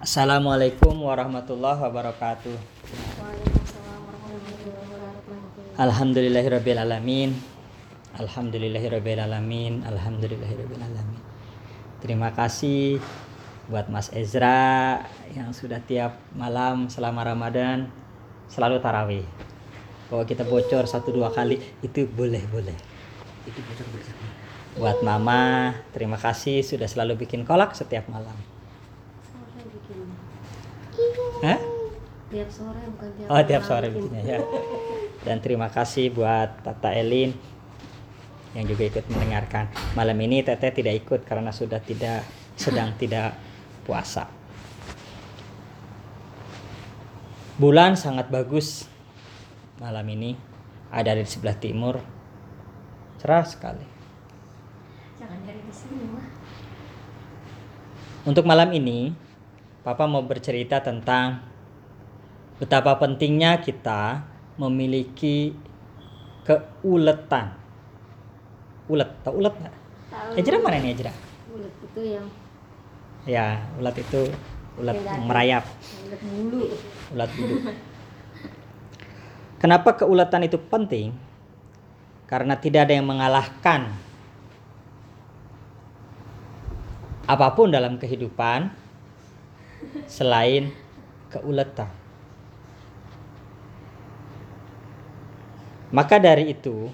Assalamualaikum warahmatullahi wabarakatuh. Waalaikumsalam warahmatullahi wabarakatuh. Alhamdulillahirrabbilalamin. Alhamdulillahirrabbilalamin. Alhamdulillahirrabbilalamin. Terima kasih buat Mas Ezra yang sudah tiap malam selama Ramadan selalu tarawih. Kalau kita bocor satu dua kali itu boleh boleh. Itu bocor boleh. Buat Mama, terima kasih sudah selalu bikin kolak setiap malam. Hah? Tiap sore bukan tiap Oh tiap sore bikin. bikinnya ya. Dan terima kasih buat Tata Elin yang juga ikut mendengarkan. Malam ini Teteh tidak ikut karena sudah tidak sedang tidak puasa. Bulan sangat bagus malam ini. Ada di sebelah timur. Cerah sekali. Jangan dari di sini. Untuk malam ini, Papa mau bercerita tentang betapa pentingnya kita memiliki keuletan. Ulet, tau ulet nggak? Ejra mana nih Ejra? Ulet itu yang Ya, ulet itu ulet Yang merayap, ulet bulu. ulat bulu. Kenapa keuletan itu penting? Karena tidak ada yang mengalahkan apa pun dalam kehidupan selain keuletan. Maka dari itu,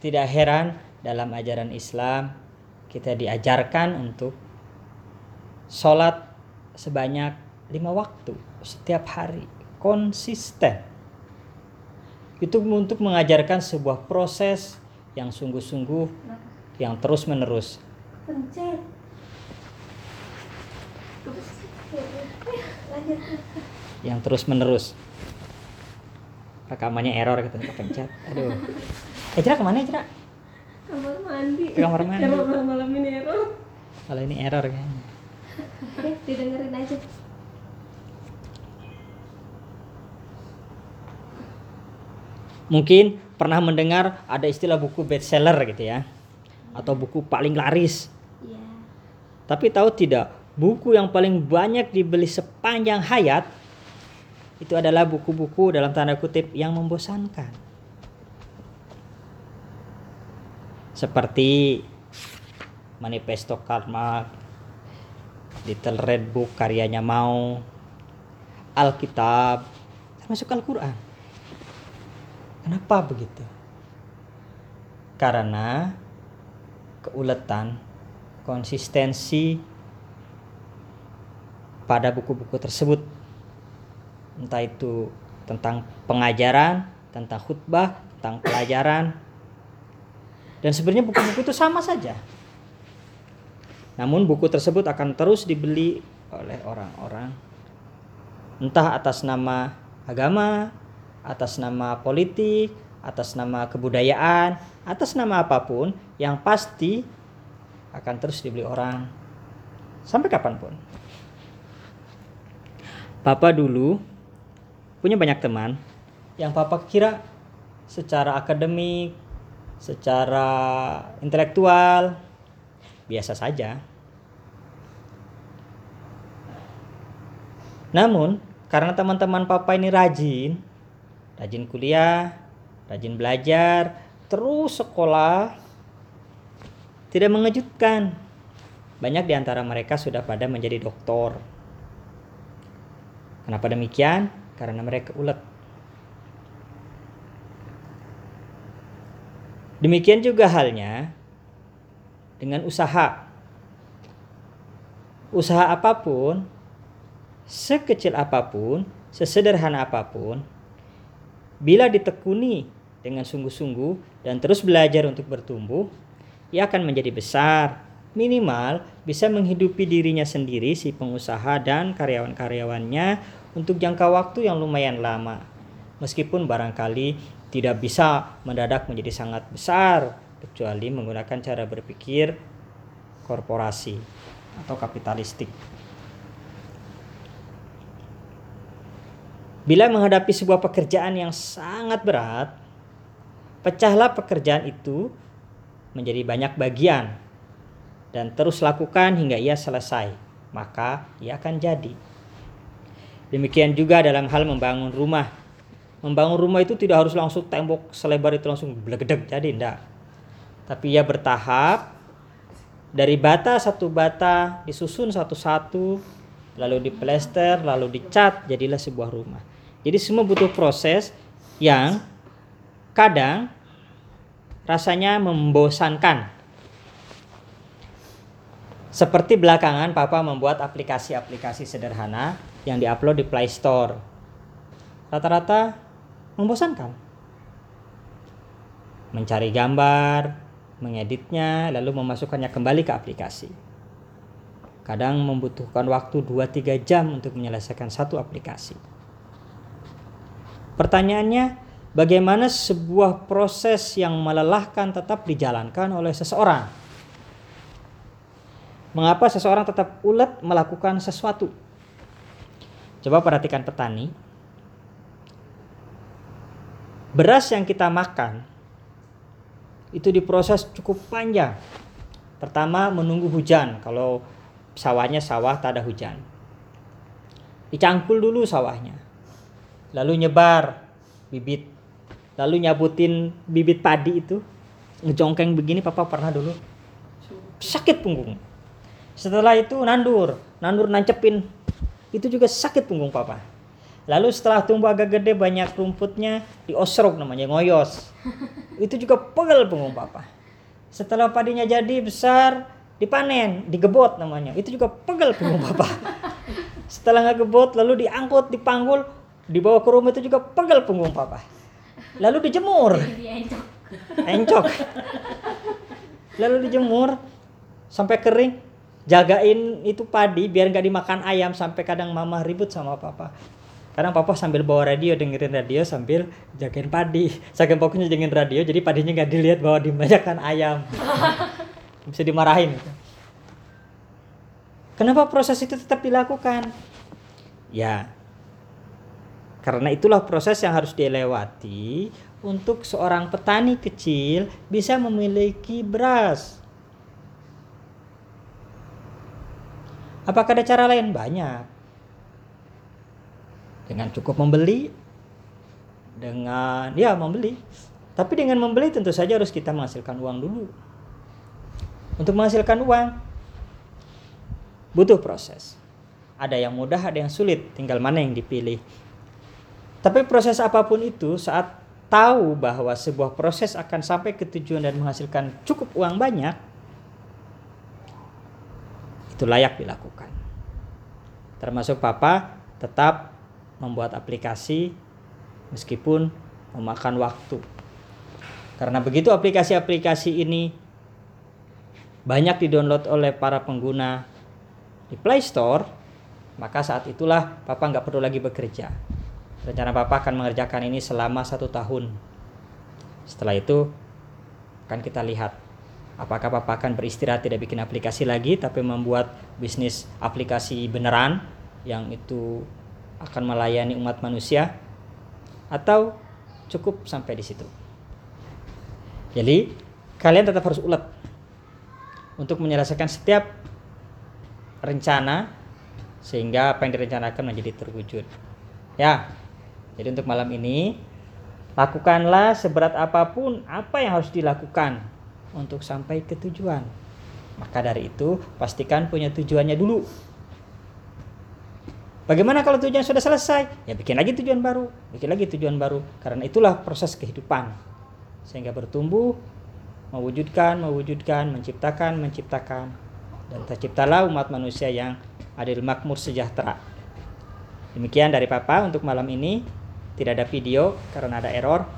tidak heran dalam ajaran Islam kita diajarkan untuk sholat sebanyak lima waktu setiap hari konsisten itu untuk mengajarkan sebuah proses yang sungguh-sungguh yang terus menerus Pencet. Yang terus menerus rekamannya error gitu kepencet aduh eh Jera ke mana Jera Kamar mandi. Ke kamar mandi. Error malam ini error. kalau ini error kayaknya Oke, didengerin aja. mungkin pernah mendengar ada istilah buku bestseller gitu ya atau buku paling laris Iya. Tapi tahu tidak, buku yang paling banyak dibeli sepanjang hayat itu adalah buku-buku dalam tanda kutip yang membosankan. Seperti Manifesto Karma, Little Red Book karyanya Mao, Alkitab, termasuk Al-Quran. Kenapa begitu? Karena keuletan konsistensi pada buku-buku tersebut entah itu tentang pengajaran, tentang khutbah, tentang pelajaran dan sebenarnya buku-buku itu sama saja. Namun buku tersebut akan terus dibeli oleh orang-orang entah atas nama agama, atas nama politik, atas nama kebudayaan, atas nama apa pun yang pasti akan terus dibeli orang sampai kapan pun. Papa dulu punya banyak teman yang papa kira secara akademik, secara intelektual biasa saja. Namun karena teman-teman papa ini rajin, rajin kuliah, rajin belajar, terus sekolah, tidak mengejutkan. Banyak di antara mereka sudah pada menjadi doktor. Kenapa demikian? Karena mereka ulet. Demikian juga halnya dengan usaha. Usaha apa pun, sekecil apa pun, sesederhana apa pun, bila ditekuni dengan sungguh-sungguh dan terus belajar untuk bertumbuh, ia akan menjadi besar. Minimal bisa menghidupi dirinya sendiri si pengusaha dan karyawan-karyawannya untuk jangka waktu yang lumayan lama. Meskipun barangkali tidak bisa mendadak menjadi sangat besar kecuali menggunakan cara berpikir korporasi atau kapitalistik. Bila menghadapi sebuah pekerjaan yang sangat berat, pecahlah pekerjaan itu menjadi banyak bagian dan terus lakukan hingga ia selesai. maka ia akan jadi. Demikian juga dalam hal membangun rumah. Membangun rumah itu tidak harus langsung tembok selebar itu langsung belegedeg jadi enggak. Tapi ia bertahap dari bata satu bata disusun satu-satu lalu diplester lalu dicat jadilah sebuah rumah. Jadi semua butuh proses yang kadang rasanya membosankan. Seperti belakangan Papa membuat aplikasi-aplikasi sederhana yang diupload di Play Store. Rata-rata membosankan. Mencari gambar, mengeditnya, lalu memasukkannya kembali ke aplikasi. Kadang membutuhkan waktu 2-3 jam untuk menyelesaikan satu aplikasi. Pertanyaannya, bagaimana sebuah proses yang melelahkan tetap dijalankan oleh seseorang? Mengapa seseorang tetap ulet melakukan sesuatu? Coba perhatikan petani. Beras yang kita makan itu diproses cukup panjang. Pertama menunggu hujan kalau sawahnya sawah tak ada hujan. Dicangkul dulu sawahnya. Lalu nyebar bibit. Lalu nyabutin bibit padi itu. Ngejongkeng begini papa pernah dulu. Sakit punggung. Setelah itu nandur. Nandur nancepin. Itu juga sakit punggung papa. Lalu setelah tumbuh agak gede banyak rumputnya diosrok namanya ngoyos. Itu juga pegel punggung papa. Setelah padinya jadi besar dipanen, digebot namanya. Itu juga pegel punggung papa. Setelah nggak gebot lalu diangkut, dipanggul, dibawa ke rumah itu juga pegel punggung papa. Lalu dijemur, encok. encok. Lalu dijemur sampai kering. Jagain itu padi biar nggak dimakan ayam sampai kadang mama ribut sama papa. Kadang papa sambil bawa radio dengerin radio sambil jagain padi. Saking fokusnya jagain radio jadi padinya nggak dilihat bahwa dimakan ayam. Bisa dimarahin. Kenapa proses itu tetap dilakukan? Ya, karena itulah proses yang harus dilewati untuk seorang petani kecil bisa memiliki beras. Apakah ada cara lain? Banyak. Dengan cukup membeli, dengan ya membeli. Tapi dengan membeli tentu saja harus kita menghasilkan uang dulu. Untuk menghasilkan uang butuh proses. Ada yang mudah, ada yang sulit, tinggal mana yang dipilih. Tapi proses apa pun itu saat tahu bahwa sebuah proses akan sampai ke tujuan dan menghasilkan cukup uang banyak, itu layak dilakukan. Termasuk papa tetap membuat aplikasi meskipun memakan waktu. Karena begitu aplikasi-aplikasi ini banyak didownload oleh para pengguna di Play Store, maka saat itulah papa nggak perlu lagi bekerja. Rencana papa akan mengerjakan ini selama satu tahun. Setelah itu akan kita lihat apakah papa akan beristirahat tidak bikin aplikasi lagi tapi membuat bisnis aplikasi beneran yang itu akan melayani umat manusia atau cukup sampai di situ. Jadi kalian tetap harus ulet untuk menyelesaikan setiap rencana sehingga apa yang direncanakan menjadi terwujud. Ya. Jadi untuk malam ini lakukanlah seberat apa pun apa yang harus dilakukan untuk sampai ke tujuan. Maka dari itu pastikan punya tujuannya dulu. Bagaimana kalau tujuan sudah selesai? Ya bikin lagi tujuan baru, bikin lagi tujuan baru. Karena itulah proses kehidupan. Sehingga bertumbuh, mewujudkan, mewujudkan, menciptakan, menciptakan. Dan terciptalah umat manusia yang adil makmur sejahtera. Demikian dari Papa untuk malam ini. Tidak ada video karena ada error.